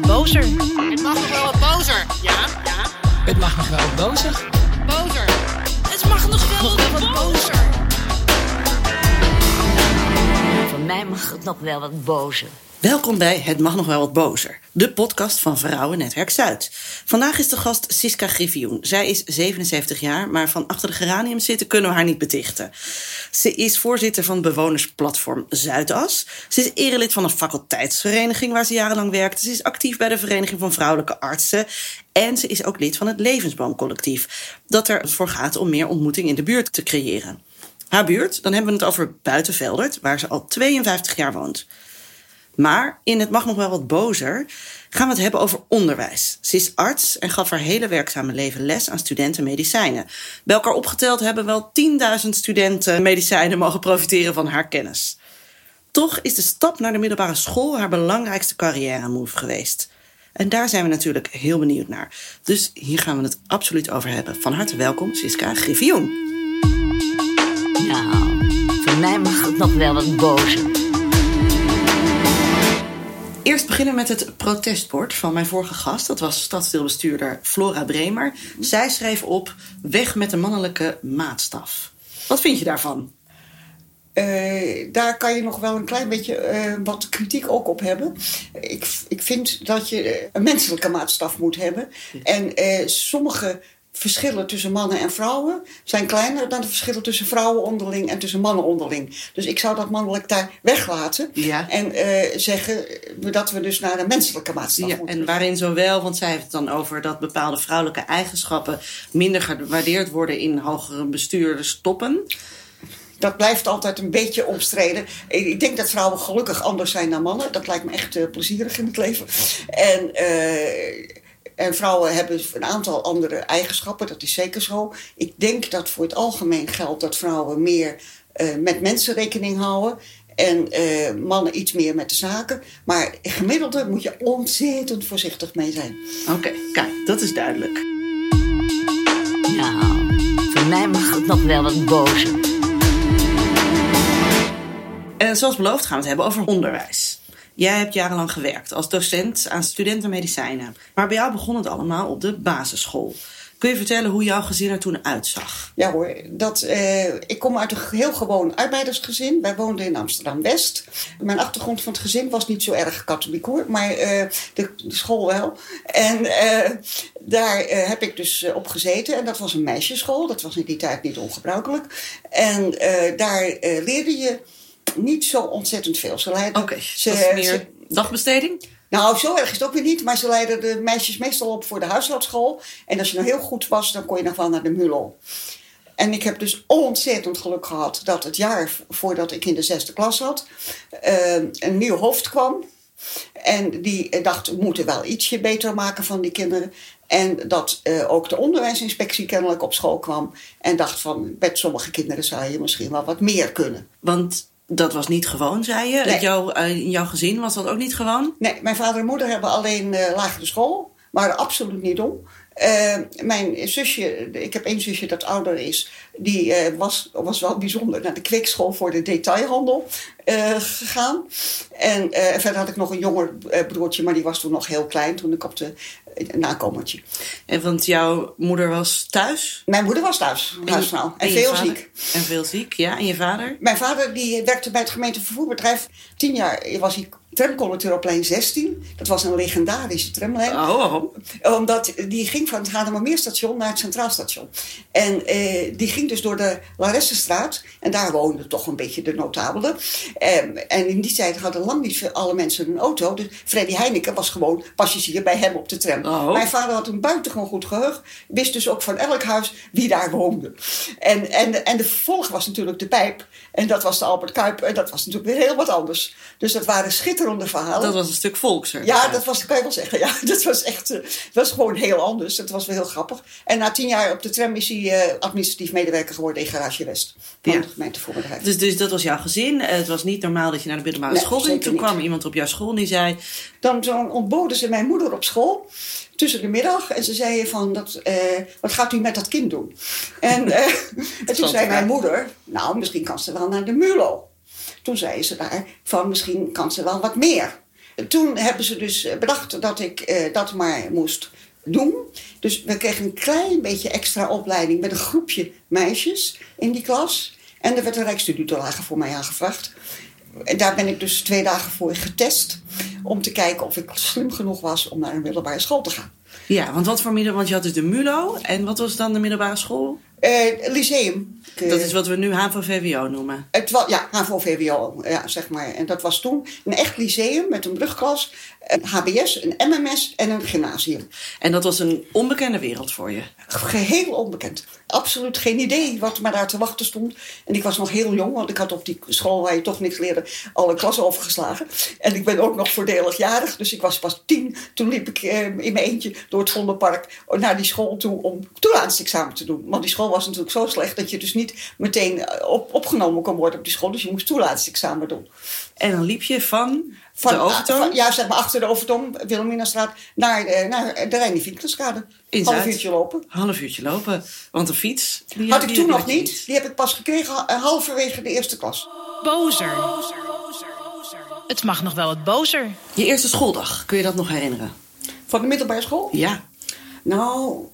wat bozer. Het mag nog wel wat bozer. Ja, ja. Het mag nog wel wat bozer. Bozer. Het mag nog wel Nog wel wat bozer. Voor mij mag het nog wel wat bozer. Welkom bij Het Mag Nog Wel Wat Bozer, de podcast van Vrouwennetwerk Zuid. Vandaag is de gast Siska Griffioen. Zij is 77 jaar, maar van achter de geranium zitten kunnen we haar niet betichten. Ze is voorzitter van bewonersplatform Zuidas. Ze is erelid van een faculteitsvereniging waar ze jarenlang werkte. Ze is actief bij de Vereniging van Vrouwelijke Artsen. En ze is ook lid van het Levensboomcollectief, dat ervoor gaat om meer ontmoeting in de buurt te creëren. Haar buurt, dan hebben we het over Buitenveldert, waar ze al 52 jaar woont. Maar in Het Mag Nog Wel Wat Bozer gaan we het hebben over onderwijs. Ze is arts en gaf haar hele werkzame leven les aan studenten medicijnen. Bij elkaar opgeteld hebben wel 10.000 studenten medicijnen mogen profiteren van haar kennis. Toch is de stap naar de middelbare school haar belangrijkste carrière move geweest. En daar zijn we natuurlijk heel benieuwd naar. Dus hier gaan we het absoluut over hebben. Van harte welkom, Siska Griffioen. Nou, voor mij mag het nog wel wat bozer. Eerst beginnen met het protestbord van mijn vorige gast. Dat was stadsdeelbestuurder Flora Bremer. Zij schreef op weg met de mannelijke maatstaf. Wat vind je daarvan? Eh, daar kan je nog wel een klein beetje eh, wat kritiek ook op hebben. Ik, ik vind dat je een menselijke maatstaf moet hebben. En eh, sommige verschillen tussen mannen en vrouwen zijn kleiner dan de verschillen tussen vrouwen onderling en tussen mannen onderling. Dus ik zou dat mannelijk daar weglaten. Ja. En eh, zeggen dat we dus naar een menselijke maatstaf Ja, moeten. en waarin zowel, want zij heeft het dan over dat bepaalde vrouwelijke eigenschappen minder gewaardeerd worden in hogere bestuurderstoppen. Dat blijft altijd een beetje omstreden. Ik ik denk dat vrouwen gelukkig anders zijn dan mannen. Dat lijkt me echt eh, plezierig in het leven. En, eh, en vrouwen hebben een aantal andere eigenschappen, dat is zeker zo. Ik denk dat voor het algemeen geldt dat vrouwen meer eh, met mensen rekening houden. En eh, mannen iets meer met de zaken. Maar gemiddelde moet je ontzettend voorzichtig mee zijn. Oké, kijk, dat is duidelijk. Nou, voor mij mag het nog wel wat bozer. En zoals beloofd gaan we het hebben over onderwijs. Jij hebt jarenlang gewerkt als docent aan studenten medicijnen. Maar bij jou begon het allemaal op de basisschool. Kun je vertellen hoe jouw gezin er toen uitzag? Ja hoor, dat, eh, ik kom uit een heel gewoon arbeidersgezin. Wij woonden in Amsterdam-West. Mijn achtergrond van het gezin was niet zo erg katholiek hoor, maar eh, de, school wel. En eh, daar heb ik dus op gezeten. En dat was een meisjesschool, dat was in die tijd niet ongebruikelijk. En daar leerde je niet zo ontzettend veel. Ze leiden, Oké, ze, meer ze- dagbesteding? nou, zo erg is het ook weer niet. Maar ze leidden de meisjes meestal op voor de huishoudschool. En als je nou heel goed was, dan kon je nog wel naar de MULO. En ik heb dus ontzettend geluk gehad dat het jaar voordat ik in de zesde klas zat, eh, een nieuw hoofd kwam. En die dacht, we moeten wel ietsje beter maken van die kinderen. En dat eh, ook de onderwijsinspectie kennelijk op school kwam. En dacht van, met sommige kinderen zou je misschien wel wat meer kunnen. Want dat was niet gewoon, zei je. Nee. Het jou, eh, in jouw gezin was dat ook niet gewoon? Nee, mijn vader en moeder hebben alleen eh, lagere school. Maar absoluut niet om. Eh, mijn zusje, ik heb één zusje dat ouder is, die was, was wel bijzonder naar de kweekschool voor de detailhandel gegaan. En verder had ik nog een jonger broertje, maar die was toen nog heel klein toen ik op de eh, nakomertje. En want jouw moeder was thuis? Mijn moeder was thuis, je- huisvrouw. En, veel vader? ziek. En veel ziek, ja. En je vader? Mijn vader die werkte bij het gemeentevervoerbedrijf. Tien jaar was hij tramconducteur op lijn 16. Dat was een legendarische tramlijn. Oh, waarom? Omdat die ging van het Haarlemmermeerstation naar het Centraal Station. En eh, die ging dus door de Laressenstraat. En daar woonden toch een beetje de notabelen. Ehm, en in die tijd hadden lang niet alle mensen een auto. Dus Freddy Heineken was gewoon passagier bij hem op de tram. Oh. Mijn vader had een buitengewoon goed geheugen. Wist dus ook van elk huis wie daar woonde. En, en, en de vervolg was natuurlijk de pijp. En dat was de Albert Kuip. En dat was natuurlijk weer heel wat anders. Dus dat waren schitterende verhalen. Dat was een stuk volkser. Ja, dat was, kan je wel zeggen. Ja, dat was echt, eh, was gewoon heel anders. Het was wel heel grappig. En na tien jaar op de tram is hij eh, administratief medewerker geworden in Garage West. Van Ja. het gemeentevoerbedrijf. Dus, dus dat was jouw gezin. Eh, Het was niet normaal dat je naar de middelbare Nee, school ging. Toen niet. kwam iemand op jouw school en die zei... Dan ontboden ze mijn moeder op school tussen de middag. En ze zeiden van, dat, wat gaat u met dat kind doen? En, en toen zei mijn moeder, nou misschien kan ze wel naar de MULO. Toen zei ze daar van, misschien kan ze wel wat meer. Toen hebben ze dus eh, bedacht dat ik eh, dat maar moest doen. Dus we kregen een klein beetje extra opleiding met een groepje meisjes in die klas. En er werd een rijksstudietoelage voor mij aangevraagd. En daar ben ik dus twee dagen voor getest. Om te kijken of ik slim genoeg was om naar een middelbare school te gaan. Ja, want wat voor middel... Want je had dus de MULO. En wat was dan de middelbare school? Eh, lyceum. Dat is wat we nu HAVO-VWO noemen. Het was, ja, HAVO-VWO, ja, zeg maar. En dat was toen een echt lyceum met een brugklas, een HBS, een MMS en een gymnasium. En dat was een onbekende wereld voor je. Geheel onbekend. Absoluut geen idee wat me daar te wachten stond. En ik was nog heel jong, want ik had op die school waar je toch niks leerde alle klassen overgeslagen. En ik ben ook nog voordelig jarig, dus ik was pas tien. Toen liep ik eh, in mijn eentje door het Vondelpark naar die school toe om toelatingsexamen te doen. Want die school was natuurlijk zo slecht dat je dus niet meteen eh, op, opgenomen kon worden op die school. Dus je moest toelatingsexamen doen. En dan liep je van, Van, de Overtoom... van- ja, zeg maar achter de Overtoom, Wilhelminastraat, naar, eh, naar de Reine. In Half uurtje lopen. half uurtje lopen. Want een fiets... Die Had ik toen nog niet. Die heb ik pas gekregen eh, halverwege de eerste klas. Bozer. Het mag nog wel wat bozer. Je eerste schooldag, kun je dat nog herinneren? Van de middelbare school? Ja. Nou,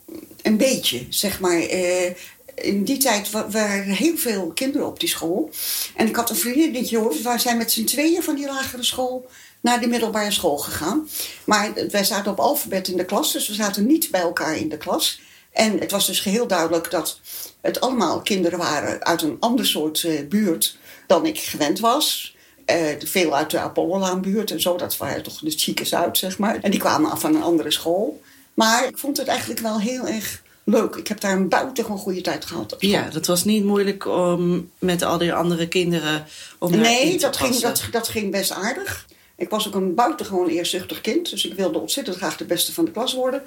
een beetje, zeg maar. Eh, in die tijd wa- waren heel veel kinderen op die school. En ik had een vriendinnetje, hoor. We zijn met z'n tweeën van die lagere school naar de middelbare school gegaan. Maar wij zaten op alfabet in de klas, dus we zaten niet bij elkaar in de klas. En het was dus geheel duidelijk dat het allemaal kinderen waren uit een ander soort eh, buurt dan ik gewend was. Eh, veel uit de Apollolaanbuurt en zo, dat waren toch de chique Zuid, zeg maar. En die kwamen af van een andere school. Maar ik vond het eigenlijk wel heel erg leuk. Ik heb daar een buitengewoon goede tijd gehad. Ja, dat was niet moeilijk om met al die andere kinderen... Om Nee, te dat ging, dat, dat ging best aardig. Ik was ook een buitengewoon eerzuchtig kind. Dus ik wilde ontzettend graag de beste van de klas worden.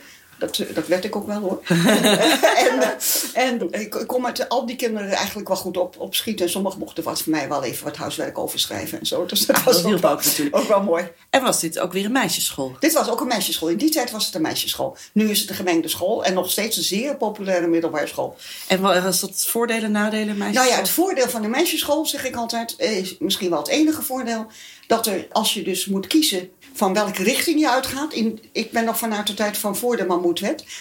Dat, eh, dat werd ik ook wel hoor. en eh, en ik, ik kon met al die kinderen eigenlijk wel goed op, opschieten. En sommigen mochten wat van mij wel even wat huiswerk overschrijven en zo. Dus dat Ah, was dat ook, hielp wel, ook natuurlijk. ook wel mooi. En was dit ook weer een meisjesschool? Dit was ook een meisjesschool. In die tijd was het een meisjesschool. Nu is het een gemengde school. En nog steeds een zeer populaire middelbare school. En wa- was dat voordelen, nadelen, meisjesschool? Nou ja, het voordeel van de meisjesschool, zeg ik altijd, is misschien wel het enige voordeel. Dat er, als je dus moet kiezen van welke richting je uitgaat. In, ik ben nog vanuit de tijd van voor de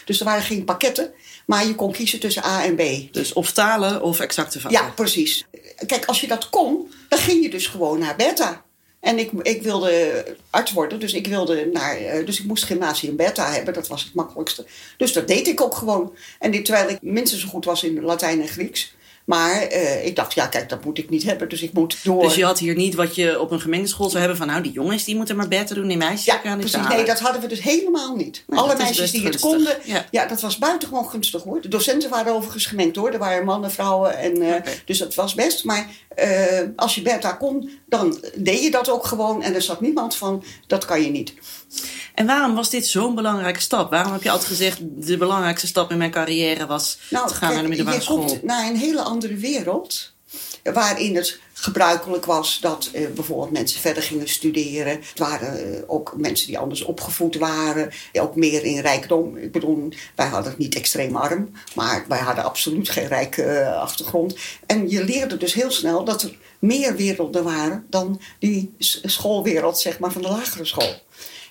Dus er waren geen pakketten. Maar je kon kiezen tussen A en B. Dus of talen of exacte vakken. Ja, precies. Kijk, als je dat kon, dan ging je dus gewoon naar beta. En ik, ik wilde arts worden, dus ik, wilde naar, eh, dus ik moest gymnasium beta hebben. Dat was het makkelijkste. Dus dat deed ik ook gewoon. En dit, terwijl ik minstens zo goed was in Latijn en Grieks. Maar eh, ik dacht, ja, kijk, dat moet ik niet hebben. Dus ik moet door. Dus je had hier niet wat je op een gemengde school zou hebben van... nou, die jongens die moeten maar beter doen, die meisjes Ja, gaan precies. Nee, dat hadden we dus helemaal niet. Nee, Alle meisjes die het gunstig. konden. Ja. Ja. dat was buitengewoon gunstig hoor. De docenten waren overigens gemengd hoor. Er waren mannen, vrouwen. En, eh. Dus dat was best. Maar eh, als je beta kon, dan deed je dat ook gewoon. En er zat niemand van, dat kan je niet. En waarom was dit zo'n belangrijke stap? Waarom heb je altijd gezegd... de belangrijkste stap in mijn carrière was te gaan kijk, naar de middelbare Nou, je school? komt naar een hele andere wereld. Waarin het gebruikelijk was dat eh, bijvoorbeeld mensen verder gingen studeren. Het waren eh, ook mensen die anders opgevoed waren. Ook meer in rijkdom. Ik bedoel, wij hadden het niet extreem arm. Maar wij hadden absoluut geen rijke eh, achtergrond. En je leerde dus heel snel dat er meer werelden waren dan die schoolwereld zeg maar, van de lagere school.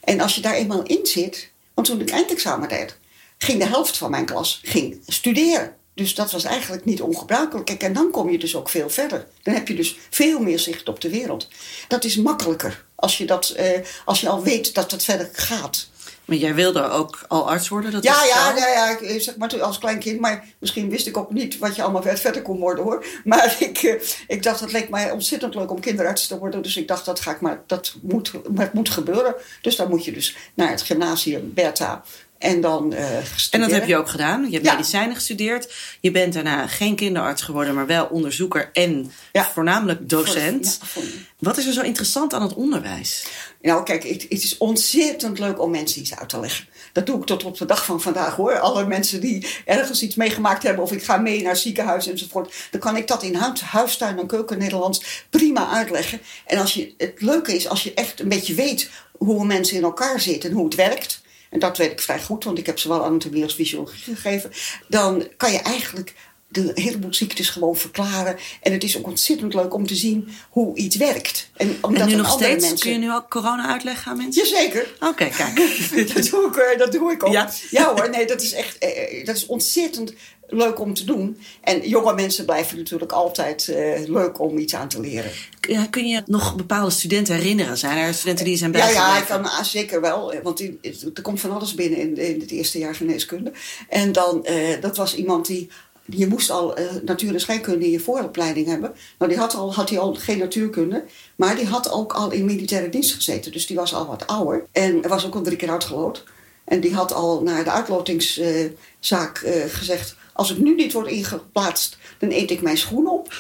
En als je daar eenmaal in zit, want toen ik eindexamen deed, ging de helft van mijn klas ging studeren. Dus dat was eigenlijk niet ongebruikelijk. Kijk, en dan kom je dus ook veel verder. Dan heb je dus veel meer zicht op de wereld. Dat is makkelijker als je, dat, eh, als je al weet dat dat verder gaat. Maar jij wilde ook al arts worden? Dat Ja, is ja, ja, ja, ik, eh, zeg maar toen als klein kind. Maar misschien wist ik ook niet wat je allemaal ver- verder kon worden hoor. Maar ik, eh, ik dacht, het leek mij ontzettend leuk om kinderarts te worden. Dus ik dacht, dat, ga ik maar, dat moet, het moet gebeuren. Dus dan moet je dus naar het gymnasium Bertha. En dan eh En dat heb je ook gedaan. Je hebt Ja. medicijnen gestudeerd. Je bent daarna geen kinderarts geworden, maar wel onderzoeker en Ja. voornamelijk docent. Ja, voor- Wat is er zo interessant aan het onderwijs? Nou, kijk, het, het is ontzettend leuk om mensen iets uit te leggen. Dat doe ik tot op de dag van vandaag hoor. Alle mensen die ergens iets meegemaakt hebben, of ik ga mee naar ziekenhuis enzovoort, dan kan ik dat in huis, huistuin en keuken Nederlands prima uitleggen. En als je, het leuke is, als je echt een beetje weet hoe mensen in elkaar zitten en hoe het werkt. En dat weet ik vrij goed, want ik heb zowel anatomie als fysiologie gegeven. Dan kan je eigenlijk de heleboel ziektes gewoon verklaren. En het is ook ontzettend leuk om te zien hoe iets werkt. En, omdat En nu nog steeds? mensen- Kun je nu ook corona uitleggen aan mensen? Jazeker. Oké, kijk. dat, doe ik, eh, dat doe ik ook. Ja? Ja, hoor, nee, dat is echt eh, dat is ontzettend leuk om te doen. En jonge mensen blijven natuurlijk altijd eh, leuk om iets aan te leren. Ja, kun je nog bepaalde studenten herinneren? Zijn er studenten die zijn Ja, bijgebleven? ja, ik kan ah, zeker wel. eh, Want die, er komt van alles binnen in, in het eerste jaar geneeskunde. En dan, eh, dat was iemand die... Je moest al eh, natuur- en scheikunde in je vooropleiding hebben. Nou, die had, al, had hij al geen natuurkunde. Maar die had ook al in militaire dienst gezeten. Dus die was al wat ouder. En was ook al drie keer uitgeloot. En die had al naar de uitlotingszaak gezegd... Als ik nu niet word ingeplaatst, dan eet ik mijn schoen op.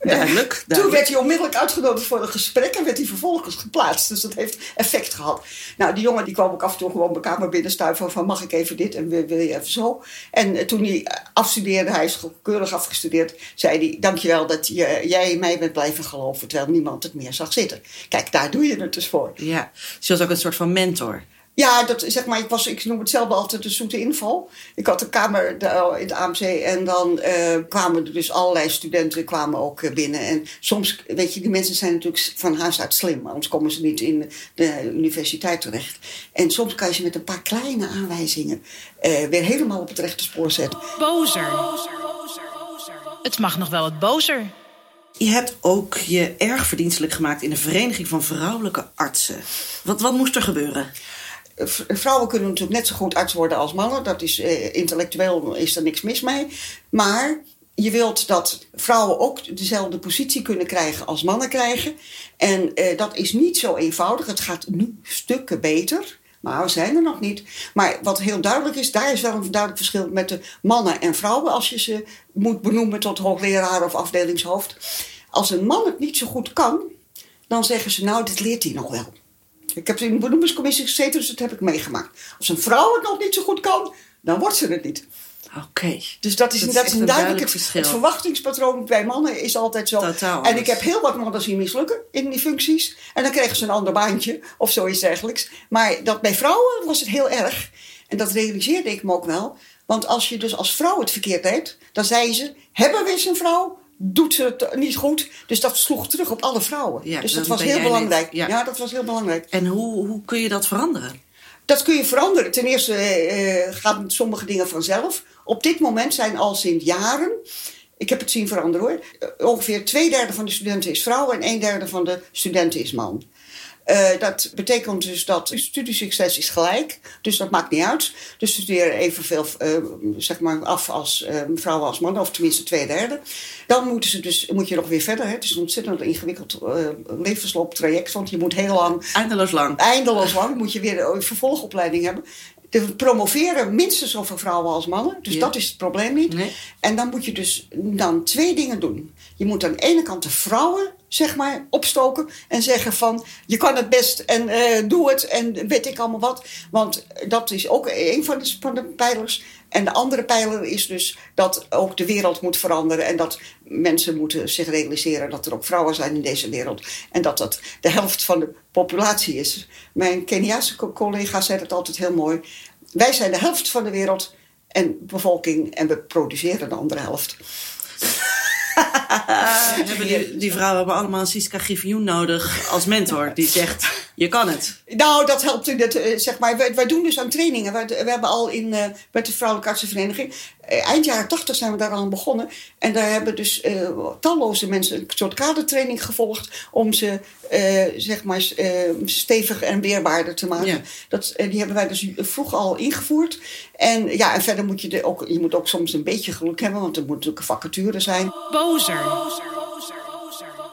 Duidelijk, Toen werd hij onmiddellijk uitgenodigd voor een gesprek en werd hij vervolgens geplaatst. Dus dat heeft effect gehad. Nou, die jongen die kwam ook af en toe gewoon mijn kamer binnenstuiven van mag ik even dit en wil wil je even zo. En eh, toen hij afstudeerde, hij is keurig afgestudeerd, zei hij dankjewel dat je, jij in mij bent blijven geloven terwijl niemand het meer zag zitten. Kijk, daar doe je het dus voor. Ja, je was ook een soort van mentor. Ja, dat, zeg maar, ik, was, ik noem het zelf altijd de zoete inval. Ik had een kamer de- in het AMC en dan eh, kwamen er dus allerlei studenten kwamen ook eh, binnen. En soms, weet je, die mensen zijn natuurlijk van huis uit slim, anders komen ze niet in de universiteit terecht. En soms kan je ze met een paar kleine aanwijzingen eh, weer helemaal op het rechte spoor zetten. Bozer. Het mag nog wel wat bozer. Je hebt ook je erg verdienstelijk gemaakt in de Vereniging van Vrouwelijke Artsen. Wat, wat moest er gebeuren? V- Vrouwen kunnen natuurlijk net zo goed arts worden als mannen. Dat is, eh, intellectueel is er niks mis mee. Maar je wilt dat vrouwen ook dezelfde positie kunnen krijgen als mannen krijgen. En eh, dat is niet zo eenvoudig. Het gaat nu stukken beter. Maar we zijn er nog niet. Maar wat heel duidelijk is, daar is wel een duidelijk verschil met de mannen en vrouwen. Als je ze moet benoemen tot hoogleraar of afdelingshoofd. Als een man het niet zo goed kan, dan zeggen ze nou, dit leert hij nog wel. Ik heb in de benoemingscommissie gezeten, dus dat heb ik meegemaakt. Als een vrouw het nog niet zo goed kan, dan wordt ze het niet. Oké. Dus dat is, Dat is dat echt is een een duidelijk verschil. Het verwachtingspatroon bij mannen is altijd zo. Totaal en ik heb heel wat mannen zien mislukken in die functies. En dan kregen ze een ander baantje of zoiets dergelijks. Maar dat bij vrouwen was het heel erg. En dat realiseerde ik me ook wel. Want als je dus als vrouw het verkeerd deed, dan zei ze: hebben we eens een vrouw? Doet ze het niet goed? Dus dat sloeg terug op alle vrouwen. Ja, dus dat was heel net- belangrijk. ja. ja, dat was heel belangrijk. En hoe, hoe kun je dat veranderen? Dat kun je veranderen. Ten eerste eh, gaan sommige dingen vanzelf. Op dit moment zijn al sinds jaren, ik heb het zien veranderen hoor, eh, ongeveer twee derde van de studenten is vrouw en een derde van de studenten is man. Eh, dat betekent dus dat studiesucces is gelijk. Dus dat maakt niet uit. Dus studeren evenveel eh, zeg maar af als eh, vrouwen als mannen, of tenminste twee derde. Dan moeten ze dus, moet je nog weer verder. Hè. Het is een ontzettend ingewikkeld levenslooptraject, want je moet heel lang Eindeloos lang. eindeloos lang moet je weer een vervolgopleiding hebben. De promoveren minstens zoveel vrouwen als mannen. Dus Ja. dat is het probleem niet. Nee. En dan moet je dus dan twee dingen doen. Je moet aan de ene kant de vrouwen zeg maar opstoken en zeggen van je kan het best en eh, doe het en weet ik allemaal wat. Want dat is ook een van de, van de pijlers. En de andere pijler is dus dat ook de wereld moet veranderen. En dat mensen moeten zich realiseren dat er ook vrouwen zijn in deze wereld. En dat dat de helft van de populatie is. Mijn Keniaanse co- collega zei dat altijd heel mooi. Wij zijn de helft van de wereld en bevolking en we produceren de andere helft. hebben die, die vrouwen hebben allemaal een Siska Griffioen nodig als mentor. Die zegt, je kan het. Nou, dat helpt het, eh, zeg maar. Wij, wij doen dus aan trainingen. We, we hebben al in, eh, met de Vrouwelijke Artsenvereniging, eh, eind jaren tachtig zijn we daar al aan begonnen. En daar hebben dus eh, talloze mensen een soort kadertraining gevolgd om ze, eh, zeg maar, eh, stevig en weerbaarder te maken. Ja. Dat, die hebben wij dus vroeg al ingevoerd. En ja, en verder moet je, de, ook, je moet ook soms een beetje geluk hebben, want er moet natuurlijk een vacature zijn. Bozer.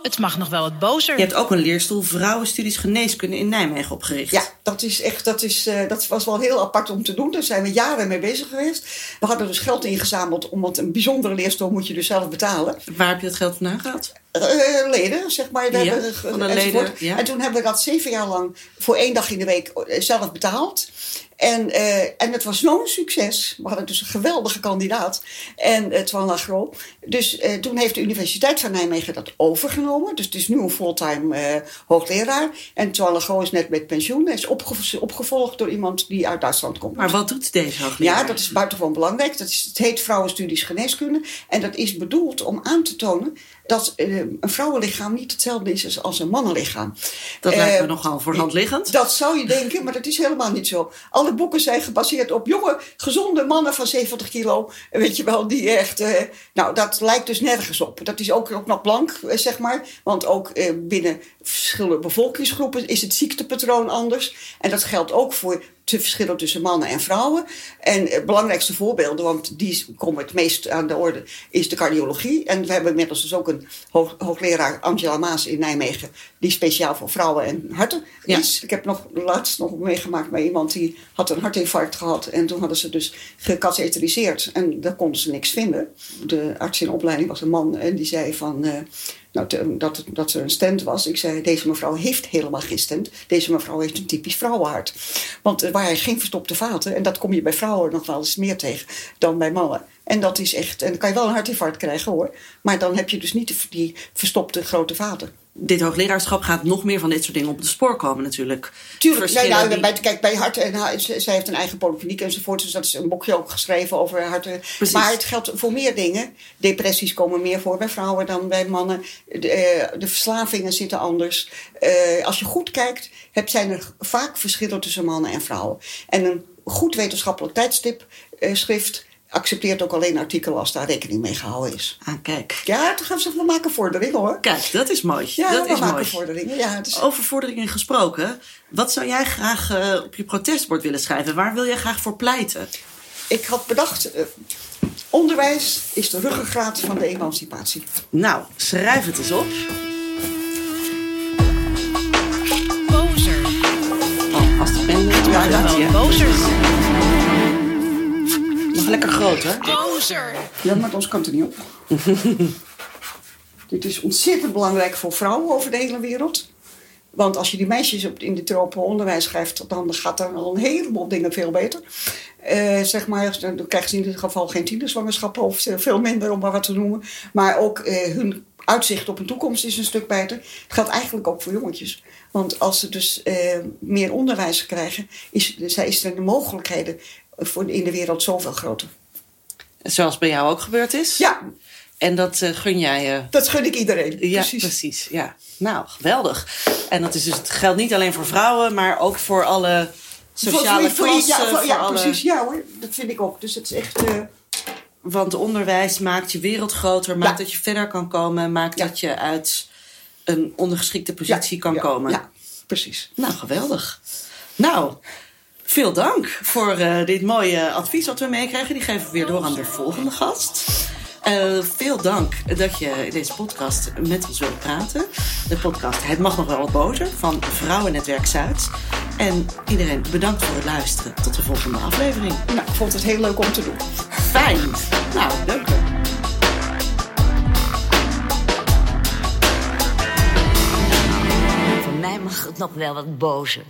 Het mag nog wel wat bozer. Je hebt ook een leerstoel Vrouwenstudies Geneeskunde in Nijmegen opgericht. Ja, dat is echt, dat, is, eh, dat was wel heel apart om te doen. Daar zijn we jaren mee bezig geweest. We hadden dus geld ingezameld, omdat een bijzondere leerstoel moet je dus zelf betalen. Waar heb je dat geld vandaan gehaald? Eh, leden, zeg maar. We Ja, hebben, van de enzovoort. leden, ja. En toen hebben we dat zeven jaar lang voor één dag in de week eh, zelf betaald. En, eh, en het was zo'n succes. We hadden dus een geweldige kandidaat. En uh, Twan Lagro. Dus eh, toen heeft de Universiteit van Nijmegen dat overgenomen. Dus het is nu een fulltime eh, hoogleraar. En Twan Lagro is net met pensioen. Hij is opgev- opgevolgd door iemand die uit Duitsland komt. Maar wat doet deze hoogleraar? Ja, dat is buitengewoon belangrijk. Dat is, het heet Vrouwenstudies Geneeskunde. En dat is bedoeld om aan te tonen dat eh, een vrouwenlichaam niet hetzelfde is als een mannenlichaam. Dat lijkt me Eh, nogal voor de hand liggend. Dat zou je denken, maar dat is helemaal niet zo. Alle boeken zijn gebaseerd op jonge, gezonde mannen van 70 kilo. Weet je wel, die echt. eh, nou, dat lijkt dus nergens op. Dat is ook, ook nog blank, eh, zeg maar. Want ook binnen verschillende bevolkingsgroepen is het ziektepatroon anders. En dat geldt ook voor de verschillen tussen mannen en vrouwen. En het belangrijkste voorbeelden, want die komen het meest aan de orde, is de cardiologie. En we hebben inmiddels dus ook een hoog, hoogleraar, Angela Maas in Nijmegen, die speciaal voor vrouwen en harten Ja. is. Ik heb nog laatst nog meegemaakt bij iemand die had een hartinfarct gehad. En toen hadden ze dus gecatheteriseerd. En daar konden ze niks vinden. De arts in opleiding was een man en die zei van... eh, nou, dat, dat er een stent was. Ik zei, deze mevrouw heeft helemaal geen stent. Deze mevrouw heeft een typisch vrouwenhart. Want er waren geen verstopte vaten. En dat kom je bij vrouwen nog wel eens meer tegen dan bij mannen. En dat is echt... En dan kan je wel een hartinfarct krijgen hoor. Maar dan heb je dus niet die verstopte grote vaten. Dit hoogleraarschap gaat nog meer van dit soort dingen op het spoor komen natuurlijk. Tuurlijk, nee, nou, die- bij, kijk, bij hart en haar- ze- zij heeft een eigen polykliniek enzovoort. Dus dat is een boekje ook geschreven over harten. Precies. Maar het geldt voor meer dingen. Depressies komen meer voor bij vrouwen dan bij mannen. De, eh, de verslavingen zitten anders. Eh, als je goed kijkt, heb, zijn er vaak verschillen tussen mannen en vrouwen. En een goed wetenschappelijk tijdstip eh, schrift accepteert ook alleen artikelen als daar rekening mee gehouden is. Ah, kijk. Ja, dan gaan ze we maken vorderingen hoor. Kijk, dat is mooi. Ja, dat we is maken mooi. vorderingen. Ja, het is... Over vorderingen gesproken. Wat zou jij graag eh, op je protestbord willen schrijven? Waar wil jij graag voor pleiten? Ik had bedacht, eh, onderwijs is de ruggengraat van de emancipatie. Nou, schrijf het eens op. Bozer. Oh, als de pen ja. Bozer. Lekker groot, hè? Bozer. Ja, maar ons kan het er niet op. Dit is ontzettend belangrijk voor vrouwen over de hele wereld. Want als je die meisjes op, in de tropen onderwijs schrijft, dan gaat er al een heleboel dingen veel beter. Eh, zeg maar, dan krijgen ze in ieder geval geen tienerzwangerschappen of veel minder, om maar wat te noemen. Maar ook eh, hun uitzicht op een toekomst is een stuk beter. Het geldt eigenlijk ook voor jongetjes. Want als ze dus eh, meer onderwijs krijgen, is, zijn de mogelijkheden voor, in de wereld zoveel groter. Zoals bij jou ook gebeurd is. Ja, En dat eh, gun jij... eh, dat gun ik iedereen. ja, Precies. precies. Ja. Nou, geweldig. En dat is dus, het geldt niet alleen voor vrouwen, maar ook voor alle sociale Voor- klassen. ja, voor- ja, alle- precies. Ja hoor, dat vind ik ook. Dus het is echt... eh, Want onderwijs maakt je wereld groter, maakt Ja. dat je verder kan komen, maakt Ja. dat je uit een ondergeschikte positie kan komen. Ja, precies. Nou, geweldig. Nou, veel dank voor eh, dit mooie advies wat we meekregen. Die geven we weer door aan de volgende gast. Eh, veel dank dat je in deze podcast met ons wilde praten. De podcast Het mag nog wel wat boter van Vrouwennetwerk Zuid. En iedereen bedankt voor het luisteren. Tot de volgende aflevering. Nou, ik vond het heel leuk om te doen. Fijn. Nou, dank u. Voor mij mag het nog wel wat bozer.